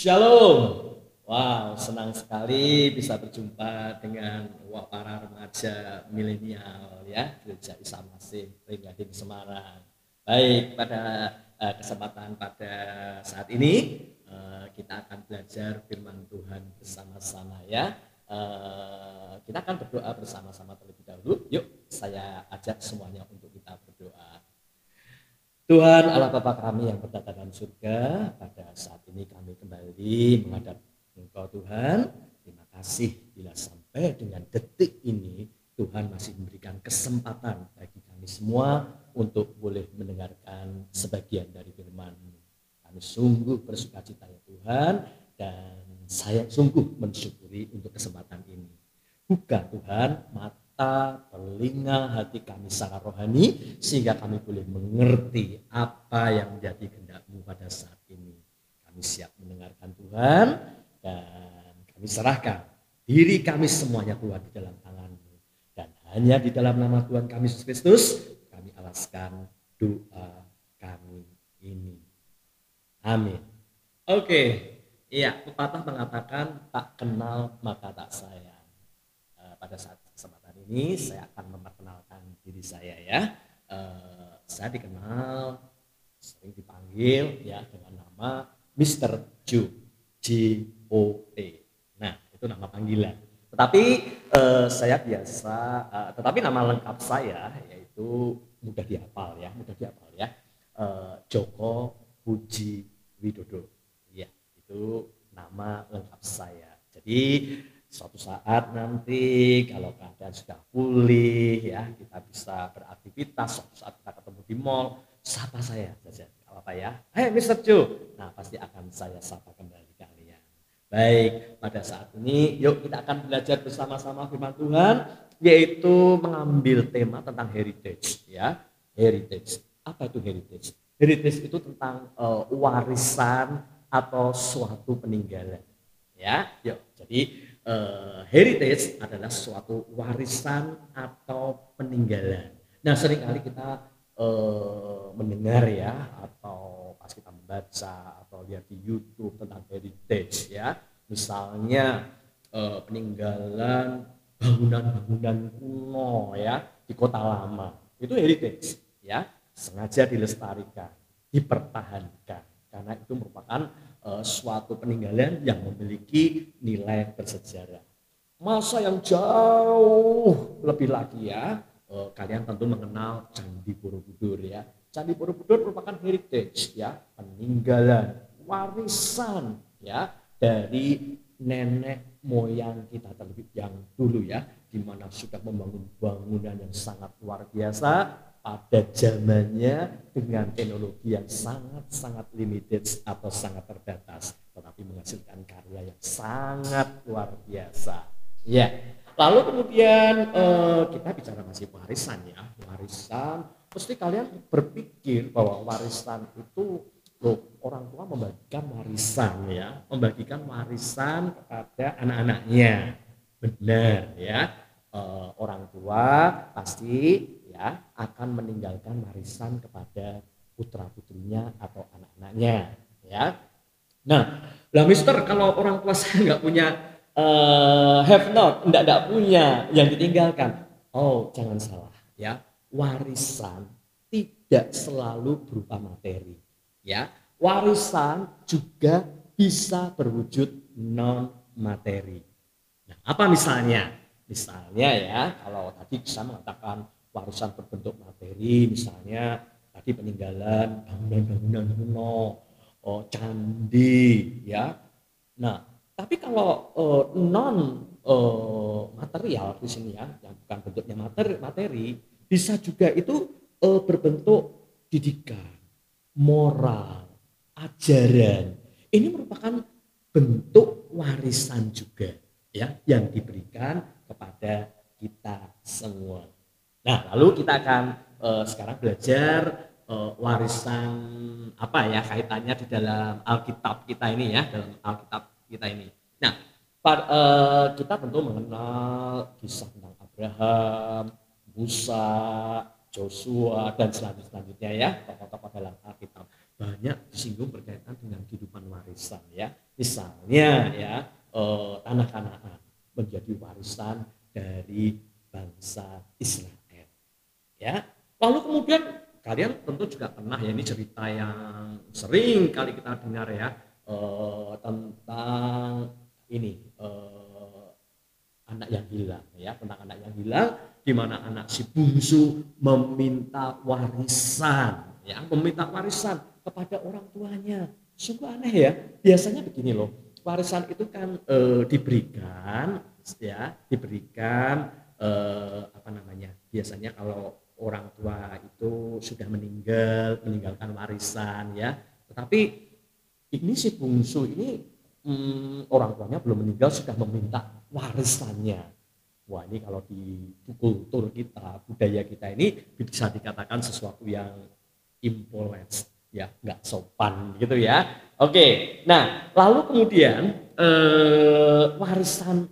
Shalom. Wow, senang sekali bisa berjumpa dengan para remaja milenial ya Gereja Isa Masih Ringgading Semarang. Baik, pada uh, kesempatan pada saat ini uh, kita akan belajar firman Tuhan bersama-sama ya. Uh, kita akan berdoa bersama-sama terlebih dahulu. Yuk, saya ajak semuanya untuk. Tuhan Allah Bapa kami yang berada dalam surga, pada saat ini kami kembali menghadap Engkau Tuhan, terima kasih bila sampai dengan detik ini Tuhan masih memberikan kesempatan bagi kami semua untuk boleh mendengarkan sebagian dari firman Kami sungguh bersuka cita ya Tuhan dan saya sungguh mensyukuri untuk kesempatan ini. Buka Tuhan mata, telinga, hati kami secara rohani sehingga kami boleh mengerti apa yang menjadi kehendak-Mu pada saat ini. Kami siap mendengarkan Tuhan dan kami serahkan diri kami semuanya Tuhan di dalam tanganmu. Dan hanya di dalam nama Tuhan kami Yesus Kristus kami alaskan doa kami ini. Amin. Oke iya pepatah mengatakan tak kenal maka tak sayang. Uh, pada saat ini saya akan memperkenalkan diri saya ya uh, saya dikenal sering dipanggil ya dengan nama Mr. Ju J O T. Nah, itu nama panggilan. Tetapi eh, saya biasa, eh, tetapi nama lengkap saya yaitu mudah dihafal ya, mudah dihafal ya. Eh, Joko Puji Widodo. Ya, itu nama lengkap saya. Jadi suatu saat nanti kalau keadaan sudah pulih ya, kita bisa beraktivitas, suatu saat kita ketemu di mall, sapa saya saja. Apa ya? Hei Mr. Joe. Nah, pasti akan saya sapa kembali Baik, pada saat ini yuk kita akan belajar bersama-sama firman Tuhan yaitu mengambil tema tentang heritage ya. Heritage. Apa itu heritage? Heritage itu tentang uh, warisan atau suatu peninggalan. Ya, yuk. Jadi uh, heritage adalah suatu warisan atau peninggalan. Nah, sering kali kita uh, mendengar ya atau pas kita membaca atau lihat di YouTube tentang heritage ya. Misalnya eh, peninggalan bangunan-bangunan kuno ya di kota lama. Itu heritage ya, sengaja dilestarikan, dipertahankan karena itu merupakan eh, suatu peninggalan yang memiliki nilai bersejarah. Masa yang jauh lebih lagi ya, eh, kalian tentu mengenal Candi Borobudur ya. Candi Borobudur merupakan heritage ya, peninggalan warisan ya dari nenek moyang kita terlebih yang dulu ya di mana sudah membangun bangunan yang sangat luar biasa pada zamannya dengan teknologi yang sangat-sangat limited atau sangat terbatas tetapi menghasilkan karya yang sangat luar biasa ya lalu kemudian eh, kita bicara masih warisan ya warisan pasti kalian berpikir bahwa warisan itu loh orang tua membagikan warisan ya, membagikan warisan kepada anak-anaknya. Benar ya. E, orang tua pasti akan meninggalkan warisan kepada putra-putrinya atau anak-anaknya ya. Nah, lah Mister kalau orang tua saya nggak punya uh, have not, enggak, enggak punya yang ditinggalkan. Oh, jangan salah ya. Warisan tidak selalu berupa materi ya warisan juga bisa berwujud non materi. Nah, apa misalnya? Misalnya ya, kalau tadi bisa mengatakan warisan berbentuk materi, misalnya tadi peninggalan bangunan-bangunan kuno, oh, candi, ya. Nah, tapi kalau uh, non uh, material di sini ya, yang bukan bentuknya materi, materi bisa juga itu uh, berbentuk didikan, moral, ajaran. Ini merupakan bentuk warisan juga ya yang diberikan kepada kita semua. Nah, lalu kita akan uh, sekarang belajar uh, warisan apa ya kaitannya di dalam Alkitab kita ini ya, dalam Alkitab kita ini. Nah, par, uh, kita tentu mengenal kisah tentang Abraham, Musa, Joshua dan selanjutnya ya tokoh-tokoh dalam Alkitab banyak disinggung berkaitan dengan kehidupan warisan ya Misalnya ya eh, tanah Kanaan menjadi warisan dari bangsa Israel. Ya. Lalu kemudian kalian tentu juga pernah ya ini cerita yang sering kali kita dengar ya eh, tentang ini eh, anak yang hilang ya tentang anak yang hilang di mana anak si bungsu meminta warisan ya meminta warisan kepada orang tuanya sungguh aneh ya biasanya begini loh warisan itu kan e, diberikan ya diberikan e, apa namanya biasanya kalau orang tua itu sudah meninggal meninggalkan warisan ya. Tetapi ini si bungsu ini hmm, orang tuanya belum meninggal sudah meminta warisannya. Wah ini kalau di kultur kita budaya kita ini bisa dikatakan sesuatu yang impolite ya nggak sopan gitu ya. Oke nah lalu kemudian eh, warisan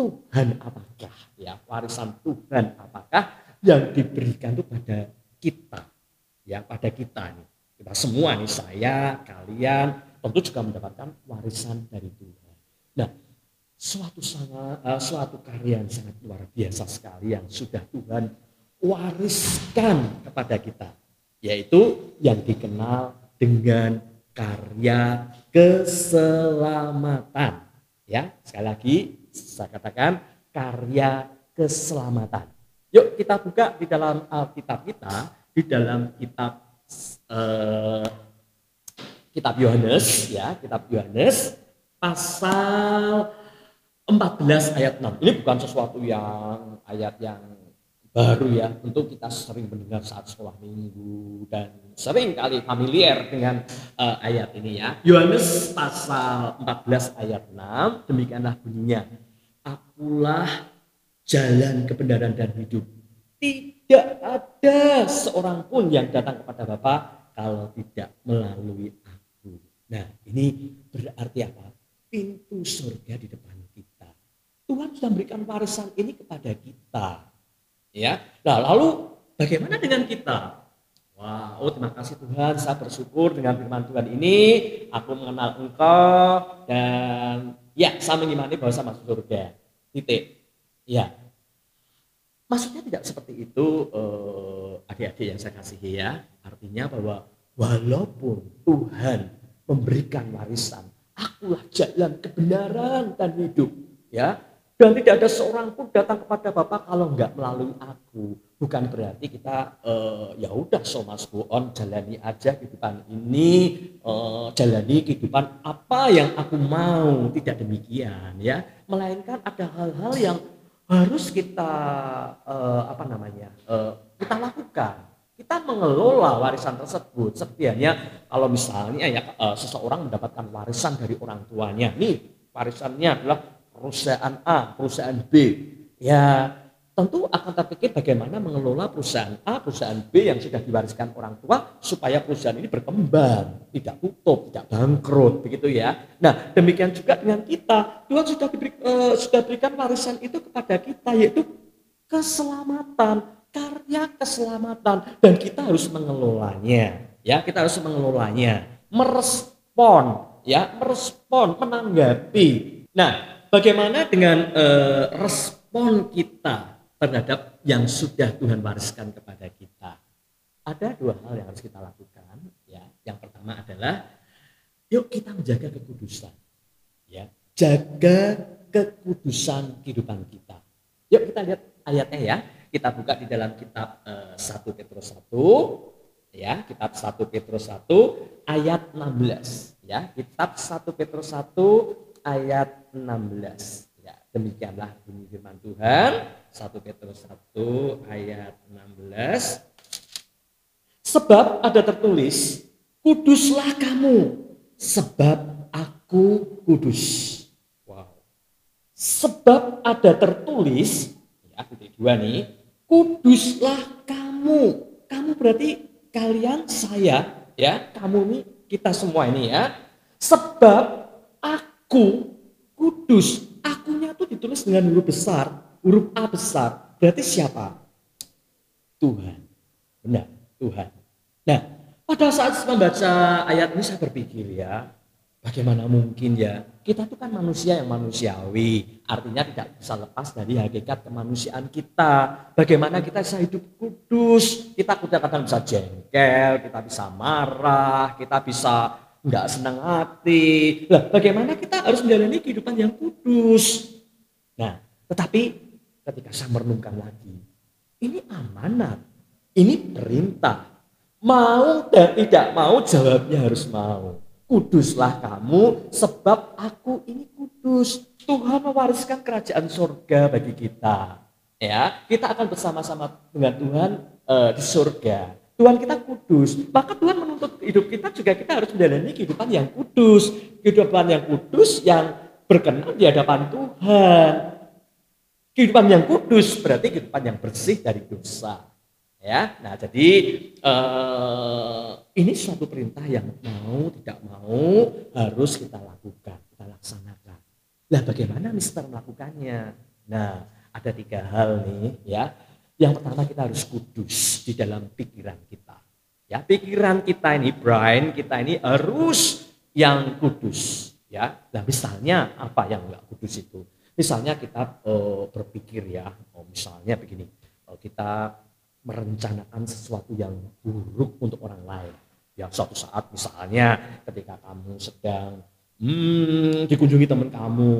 Tuhan apakah? Ya warisan Tuhan apakah yang diberikan itu pada kita ya pada kita nih kita semua nih saya kalian tentu juga mendapatkan warisan dari Tuhan nah suatu sangat uh, suatu karya yang sangat luar biasa sekali yang sudah Tuhan wariskan kepada kita yaitu yang dikenal dengan karya keselamatan. Ya, sekali lagi saya katakan karya keselamatan. Yuk kita buka di dalam Alkitab kita, di dalam kitab eh, kitab Yohanes ya, kitab Yohanes pasal 14 ayat 6. Ini bukan sesuatu yang ayat yang baru ya tentu kita sering mendengar saat sekolah minggu dan sering kali familiar dengan uh, ayat ini ya Yohanes pasal 14 ayat 6 demikianlah bunyinya akulah jalan kebenaran dan hidup tidak ada seorang pun yang datang kepada Bapa kalau tidak melalui aku nah ini berarti apa pintu surga di depan kita Tuhan sudah memberikan warisan ini kepada kita Ya. Nah, lalu bagaimana dengan kita? Wah, oh terima kasih Tuhan, saya bersyukur dengan firman Tuhan ini, aku mengenal Engkau dan ya, saya mengimani bahwa saya masuk surga. Titik. Ya. Maksudnya tidak seperti itu eh, adik-adik yang saya kasihi ya. Artinya bahwa walaupun Tuhan memberikan warisan, akulah jalan kebenaran dan hidup, ya dan tidak ada seorang pun datang kepada Bapak kalau enggak melalui aku. Bukan berarti kita uh, ya udah so mas go on jalani aja kehidupan ini, uh, jalani kehidupan apa yang aku mau. Tidak demikian ya. Melainkan ada hal-hal yang harus kita uh, apa namanya? Uh, kita lakukan. Kita mengelola warisan tersebut. Seperti kalau misalnya ya uh, seseorang mendapatkan warisan dari orang tuanya. Nih warisannya adalah perusahaan A, perusahaan B. Ya, tentu akan terpikir bagaimana mengelola perusahaan A, perusahaan B yang sudah diwariskan orang tua supaya perusahaan ini berkembang, tidak tutup, tidak bangkrut, begitu ya. Nah, demikian juga dengan kita. Tuhan sudah diberi, uh, sudah berikan warisan itu kepada kita yaitu keselamatan, karya keselamatan dan kita harus mengelolanya. Ya, kita harus mengelolanya, merespon, ya, merespon, menanggapi. Nah, Bagaimana dengan uh, respon kita terhadap yang sudah Tuhan wariskan kepada kita? Ada dua hal yang harus kita lakukan. Ya, yang pertama adalah yuk kita menjaga kekudusan. Ya, jaga kekudusan kehidupan kita. Yuk kita lihat ayatnya ya. Kita buka di dalam kitab eh, 1 Petrus 1 ya, kitab 1 Petrus 1 ayat 16 ya. Kitab 1 Petrus 1 ayat 16. Demikianlah bunyi firman Tuhan 1 Petrus 1 ayat 16. Sebab ada tertulis, kuduslah kamu sebab aku kudus. Wow. Sebab ada tertulis, ya titik dua nih, kuduslah kamu. Kamu berarti kalian saya ya, kamu nih kita semua ini ya. Sebab aku kudus. Ditulis dengan huruf besar, huruf A besar. Berarti siapa? Tuhan. Benar, Tuhan. Nah, pada saat membaca ayat ini saya berpikir ya, Bagaimana mungkin ya? Kita itu kan manusia yang manusiawi, artinya tidak bisa lepas dari hakikat kemanusiaan kita. Bagaimana kita bisa hidup kudus? Kita kadang-kadang bisa jengkel, kita bisa marah, kita bisa nggak senang hati. Lah, bagaimana kita harus menjalani kehidupan yang kudus? Nah, tetapi ketika saya merenungkan lagi, ini amanat, ini perintah. Mau dan tidak mau jawabnya harus mau kuduslah kamu sebab aku ini kudus. Tuhan mewariskan kerajaan surga bagi kita. Ya, kita akan bersama-sama dengan Tuhan uh, di surga. Tuhan kita kudus, maka Tuhan menuntut hidup kita juga kita harus menjalani kehidupan yang kudus, kehidupan yang kudus yang berkenan di hadapan Tuhan. Kehidupan yang kudus berarti kehidupan yang bersih dari dosa. Ya nah jadi eh, ini suatu perintah yang mau tidak mau harus kita lakukan kita laksanakan. Lah bagaimana Mister melakukannya? Nah ada tiga hal nih ya. Yang pertama kita harus kudus di dalam pikiran kita. Ya pikiran kita ini brain kita ini harus yang kudus ya nah misalnya apa yang enggak kudus itu misalnya kita uh, berpikir ya oh, misalnya begini uh, kita merencanakan sesuatu yang buruk untuk orang lain. Ya suatu saat misalnya ketika kamu sedang hmm, dikunjungi teman kamu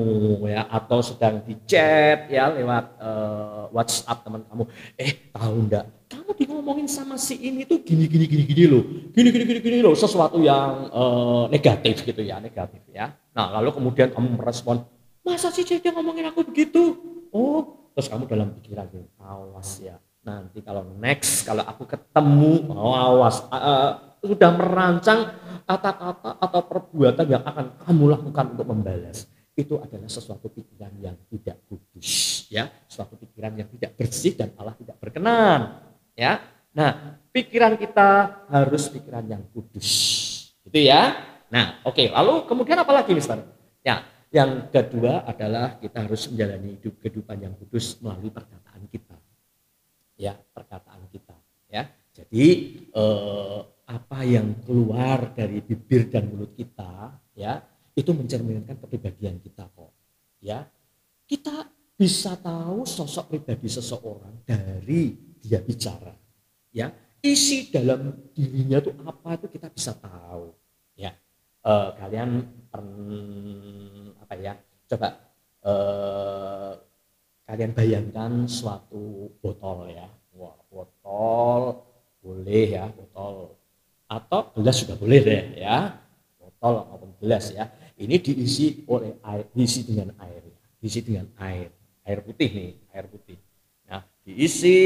ya. Atau sedang di chat ya lewat uh, WhatsApp teman kamu, eh tahu enggak kamu ngomongin sama si ini tuh gini gini gini gini loh, gini gini gini gini loh. Sesuatu yang uh, negatif gitu ya negatif ya. Nah lalu kemudian kamu merespon masa sih dia ngomongin aku begitu? Oh terus kamu dalam pikiran awas ya nanti kalau next kalau aku ketemu oh, awas uh, sudah merancang kata-kata atau perbuatan yang akan kamu lakukan untuk membalas itu adalah sesuatu pikiran yang tidak kudus ya. Suatu pikiran yang tidak bersih dan Allah tidak berkenan ya. Nah pikiran kita harus pikiran yang kudus itu ya. Nah oke okay. lalu kemudian apa lagi Mister? Ya yang kedua adalah kita harus menjalani hidup kehidupan yang kudus melalui perkataan kita ya perkataan kita ya. Jadi eh, apa yang keluar dari bibir dan mulut kita ya itu mencerminkan kepribadian kita kok ya. Kita bisa tahu sosok pribadi seseorang dari dia bicara ya. Isi dalam dirinya itu apa itu kita bisa tahu ya. Eh, kalian apa ya coba eh, kalian bayangkan suatu botol ya. Botol boleh ya botol atau gelas juga boleh deh ya. Botol maupun gelas ya. Ini diisi oleh air diisi dengan air diisi dengan air. Air putih nih air putih. Nah diisi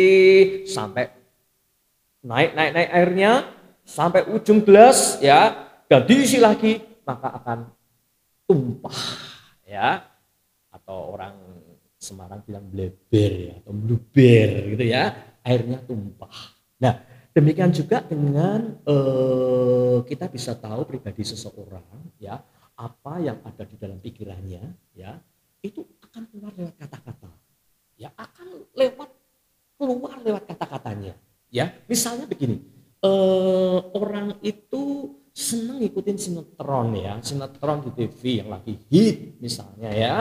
sampai naik naik naik airnya sampai ujung gelas ya. Dan diisi lagi maka akan tumpah ya. Atau orang Semarang bilang bleber ya atau bluber gitu ya. Airnya tumpah. Nah demikian juga dengan eh, kita bisa tahu pribadi seseorang ya apa yang ada di dalam pikirannya ya itu akan keluar lewat kata-kata ya akan lewat keluar lewat kata-katanya ya. Misalnya begini eh, orang itu senang ikutin sinetron ya. Sinetron di TV yang lagi hit misalnya ya.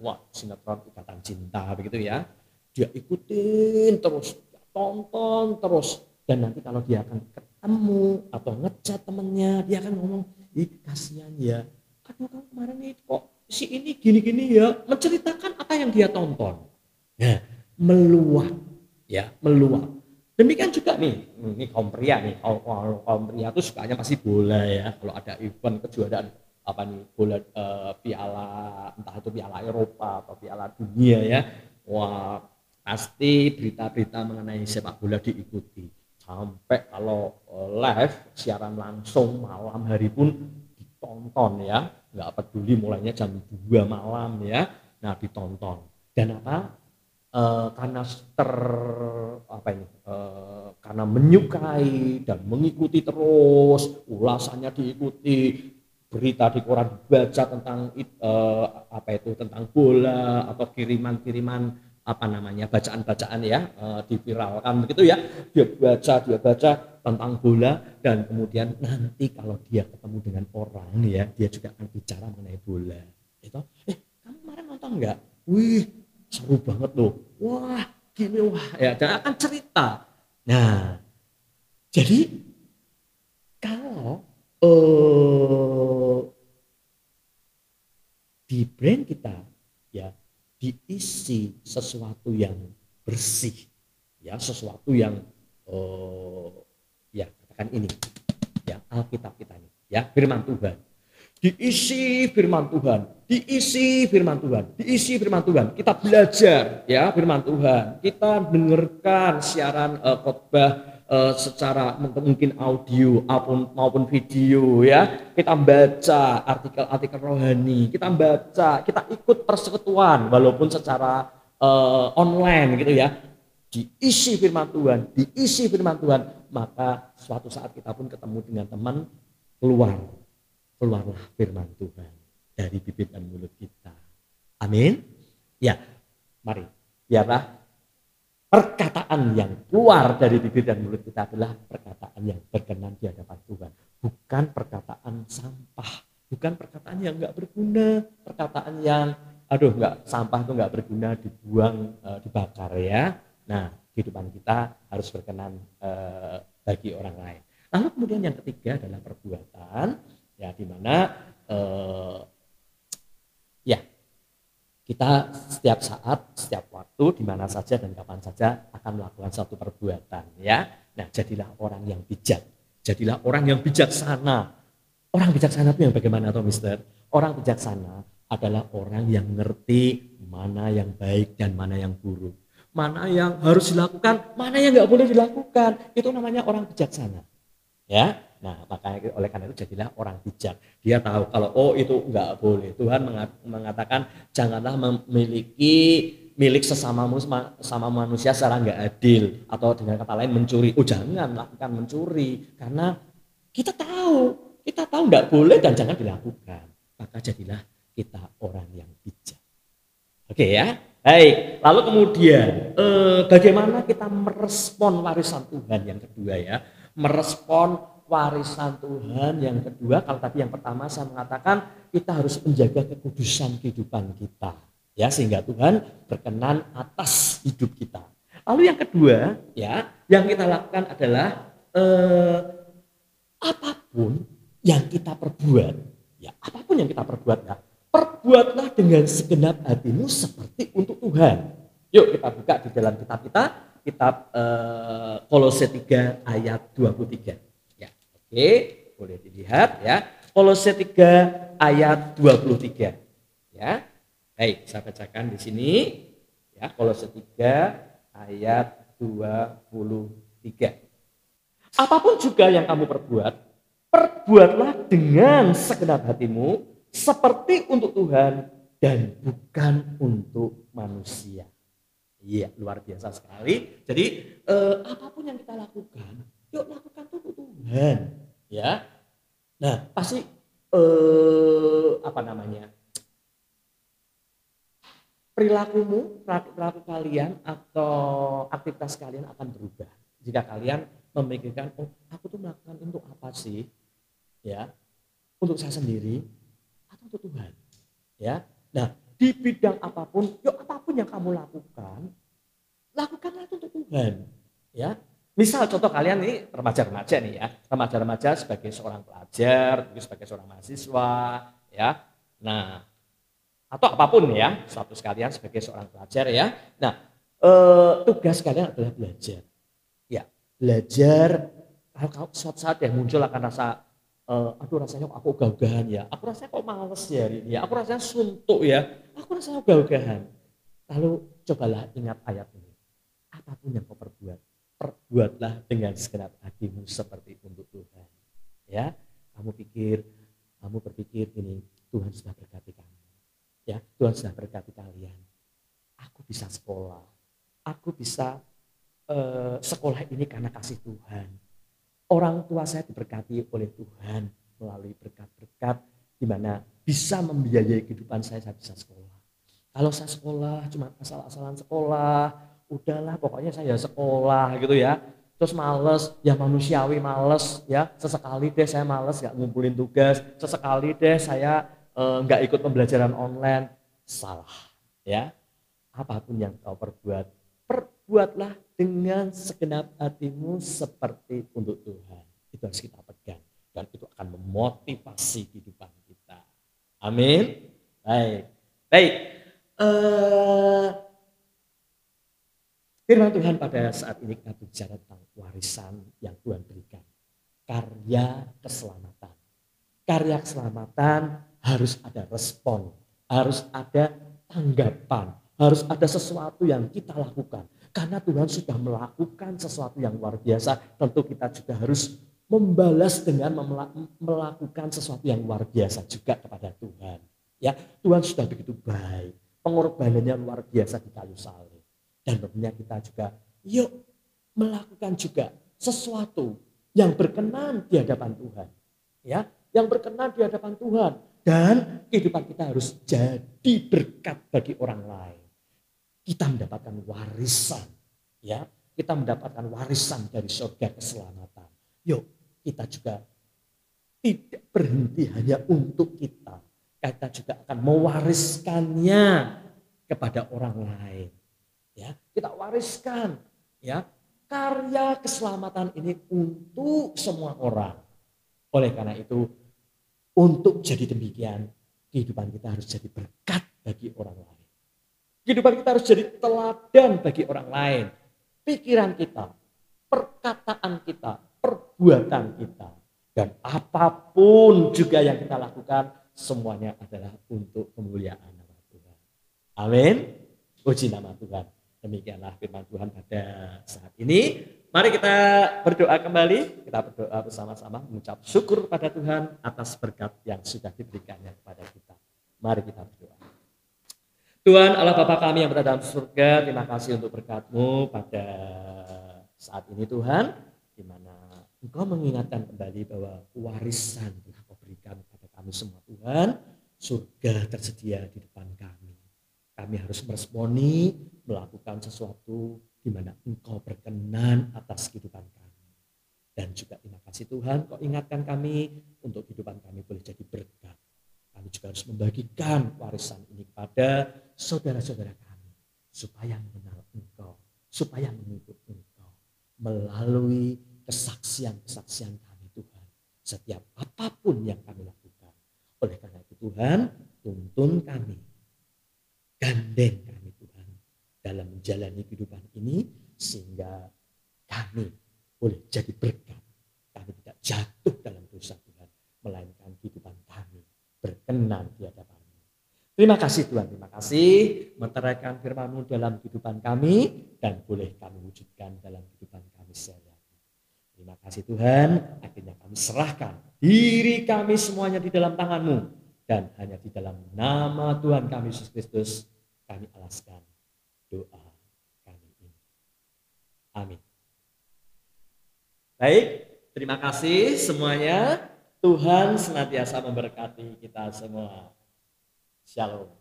Wah sinetron ikatan cinta begitu ya. Dia ikutin terus tonton terus dan nanti kalau dia akan ketemu atau ngecat temennya dia akan ngomong ih kasihan ya. Aduh kamu kemarin nih kok si ini gini-gini ya menceritakan apa yang dia tonton. Nah meluap ya meluap. Demikian juga nih ini kaum pria nih kaum, kaum pria itu sukanya pasti bola ya. Kalau ada event kejuaraan apa nih bola uh, piala entah itu piala Eropa atau piala dunia ya. Wah pasti berita-berita mengenai sepak bola diikuti sampai kalau uh, live siaran langsung malam hari pun ditonton ya. Nggak peduli mulainya jam 2 malam ya. Nah ditonton. Dan apa? Uh, karena ter apa ini? Uh, karena menyukai dan mengikuti terus ulasannya diikuti berita di koran baca tentang uh, apa itu tentang bola atau kiriman-kiriman apa namanya bacaan-bacaan ya uh, diviralkan begitu ya. Dia baca dia baca tentang bola dan kemudian nanti kalau dia ketemu dengan orang ya dia juga akan bicara mengenai bola. Itu eh kamu kemarin nonton nggak? Wih seru banget loh. Wah gini wah. Ya dan akan cerita. Nah jadi kalau uh, di brand kita diisi sesuatu yang bersih ya sesuatu yang uh, ya katakan ini ya Alkitab kita ini ya firman Tuhan. Diisi firman Tuhan diisi firman Tuhan diisi firman Tuhan. Kita belajar ya firman Tuhan. Kita dengarkan siaran uh, khotbah uh, secara mungkin audio maupun maupun video ya. Kita baca artikel-artikel rohani kita baca kita ikut persekutuan walaupun secara uh, online gitu ya. Diisi firman Tuhan diisi firman Tuhan maka suatu saat kita pun ketemu dengan teman keluar keluarlah firman Tuhan dari bibir dan mulut kita. Amin. Ya mari. Biarlah perkataan yang keluar dari bibir dan mulut kita adalah perkataan yang berkenan di hadapan Tuhan. Bukan perkataan sampah, bukan perkataan yang nggak berguna, perkataan yang aduh nggak sampah itu nggak berguna dibuang e, dibakar ya. Nah kehidupan kita harus berkenan e, bagi orang lain. Lalu kemudian yang ketiga adalah perbuatan ya di mana e, kita setiap saat, setiap waktu, di mana saja dan kapan saja akan melakukan satu perbuatan. Ya, nah jadilah orang yang bijak, jadilah orang yang bijaksana. Orang bijaksana itu yang bagaimana, toh, Mister? Orang bijaksana adalah orang yang ngerti mana yang baik dan mana yang buruk, mana yang harus dilakukan, mana yang nggak boleh dilakukan. Itu namanya orang bijaksana. Ya, Nah, makanya oleh karena itu jadilah orang bijak. Dia tahu kalau oh itu enggak boleh. Tuhan mengatakan janganlah memiliki milik sesama sama manusia secara enggak adil atau dengan kata lain mencuri. Oh jangan lakukan mencuri karena kita tahu, kita tahu enggak boleh dan jangan dilakukan. Maka jadilah kita orang yang bijak. Oke ya. Baik, lalu kemudian eh, bagaimana kita merespon warisan Tuhan yang kedua ya? Merespon warisan Tuhan. Yang kedua, kalau tadi yang pertama saya mengatakan kita harus menjaga kekudusan kehidupan kita. Ya, sehingga Tuhan berkenan atas hidup kita. Lalu yang kedua, ya, yang kita lakukan adalah eh, apa pun yang kita perbuat, ya, apa pun yang kita perbuat, ya, perbuatlah dengan segenap hatimu seperti untuk Tuhan. Yuk kita buka di dalam kitab kita, kitab eh, Kolose 3 ayat 23. Oke, boleh dilihat ya. Kolose 3 ayat 23. Ya. Baik, saya bacakan di sini. Ya, Kolose 3 ayat 23. Apa pun juga yang kamu perbuat, perbuatlah dengan segenap hatimu seperti untuk Tuhan dan bukan untuk manusia. Iya, luar biasa sekali. Jadi eh, apa pun yang kita lakukan, yuk lakukan untuk Tuhan ya. Nah pasti eh, apa namanya? Perilakumu perilaku kalian atau aktivitas kalian akan berubah. Jika kalian memikirkan oh aku tuh melakukan untuk apa sih? Ya. Untuk saya sendiri atau untuk Tuhan ya nah di bidang apa pun yuk apa pun yang kamu lakukan lakukanlah itu untuk Tuhan ya Misal contoh kalian ini remaja-remaja nih ya, remaja-remaja sebagai seorang pelajar, sebagai seorang mahasiswa, ya. Nah, atau apa pun ya, status kalian sebagai seorang pelajar ya. Nah, eh, tugas kalian adalah belajar. Ya, belajar kalau suatu saat yang muncul akan rasa eh, aduh rasanya aku ogah-ogahan ya, aku rasanya kok males ya hari ini ya, aku rasanya suntuk ya, aku rasanya ogah-ogahan. Lalu cobalah ingat ayat ini. Apa pun yang kau perbuat, perbuatlah dengan segenap hatimu seperti untuk Tuhan. Ya, kamu pikir, kamu berpikir ini Tuhan sudah berkati kamu. Ya, Tuhan sudah berkati kalian. Aku bisa sekolah, aku bisa uh, sekolah ini karena kasih Tuhan. Orang tua saya diberkati oleh Tuhan melalui berkat-berkat di mana bisa membiayai kehidupan saya, saya bisa sekolah. Kalau saya sekolah cuma asal-asalan sekolah, udahlah pokoknya saya sekolah gitu ya. Terus males, ya manusiawi males ya. Sesekali deh saya males nggak ngumpulin tugas, sesekali deh saya eh, nggak e, ikut pembelajaran online. Salah ya. Apa pun yang kau perbuat, perbuatlah dengan segenap hatimu seperti untuk Tuhan. Itu harus kita pegang dan itu akan memotivasi kehidupan kita. Amin. Baik. Baik. Uh, firman Tuhan pada saat ini kita bicara tentang warisan yang Tuhan berikan. Karya keselamatan. Karya keselamatan harus ada respon, harus ada tanggapan, harus ada sesuatu yang kita lakukan. Karena Tuhan sudah melakukan sesuatu yang luar biasa, tentu kita juga harus membalas dengan melakukan sesuatu yang luar biasa juga kepada Tuhan. Ya, Tuhan sudah begitu baik pengorbanannya luar biasa di kayu salib. Dan tentunya kita juga yuk melakukan juga sesuatu yang berkenan di hadapan Tuhan. Ya, yang berkenan di hadapan Tuhan dan kehidupan kita harus jadi berkat bagi orang lain. Kita mendapatkan warisan, ya. Kita mendapatkan warisan dari surga keselamatan. Yuk, kita juga tidak berhenti hanya untuk kita, kita juga akan mewariskannya kepada orang lain. Ya, kita wariskan ya karya keselamatan ini untuk semua orang. Oleh karena itu, untuk jadi demikian, kehidupan kita harus jadi berkat bagi orang lain. Kehidupan kita harus jadi teladan bagi orang lain. Pikiran kita, perkataan kita, perbuatan kita, dan apa pun juga yang kita lakukan semuanya adalah untuk kemuliaan nama Tuhan. Amin. Puji nama Tuhan. Demikianlah firman Tuhan pada saat ini. Mari kita berdoa kembali. Kita berdoa bersama-sama mengucap syukur pada Tuhan atas berkat yang sudah diberikannya kepada kita. Mari kita berdoa. Tuhan Allah Bapa kami yang berada dalam surga, terima kasih untuk berkatmu pada saat ini Tuhan, di mana Engkau mengingatkan kembali bahwa warisan telah kau berikan kami semua Tuhan, surga tersedia di depan kami. Kami harus meresponi, melakukan sesuatu di mana Engkau berkenan atas kehidupan kami. Dan juga terima kasih Tuhan, Kau ingatkan kami untuk kehidupan kami boleh jadi berkat. Kami juga harus membagikan warisan ini kepada saudara-saudara kami. Supaya mengenal Engkau, supaya mengikut Engkau. Melalui kesaksian-kesaksian kami Tuhan. Setiap apa pun yang kami lakukan oleh karena itu Tuhan, tuntun kami, gandeng kami dalam menjalani kehidupan ini sehingga kami boleh jadi berkat. Kami tidak jatuh dalam dosa Tuhan, melainkan kehidupan kami berkenan di hadapan Terima kasih Tuhan, terima kasih menteraikan firman-Mu dalam kehidupan kami dan boleh kami wujudkan dalam kehidupan kami sehari Terima kasih Tuhan, akhirnya kami serahkan diri kami semuanya di dalam tanganmu. Dan hanya di dalam nama Tuhan kami Yesus Kristus, kami alaskan doa kami ini. Amin. Baik, terima kasih semuanya. Tuhan senantiasa memberkati kita semua. Shalom.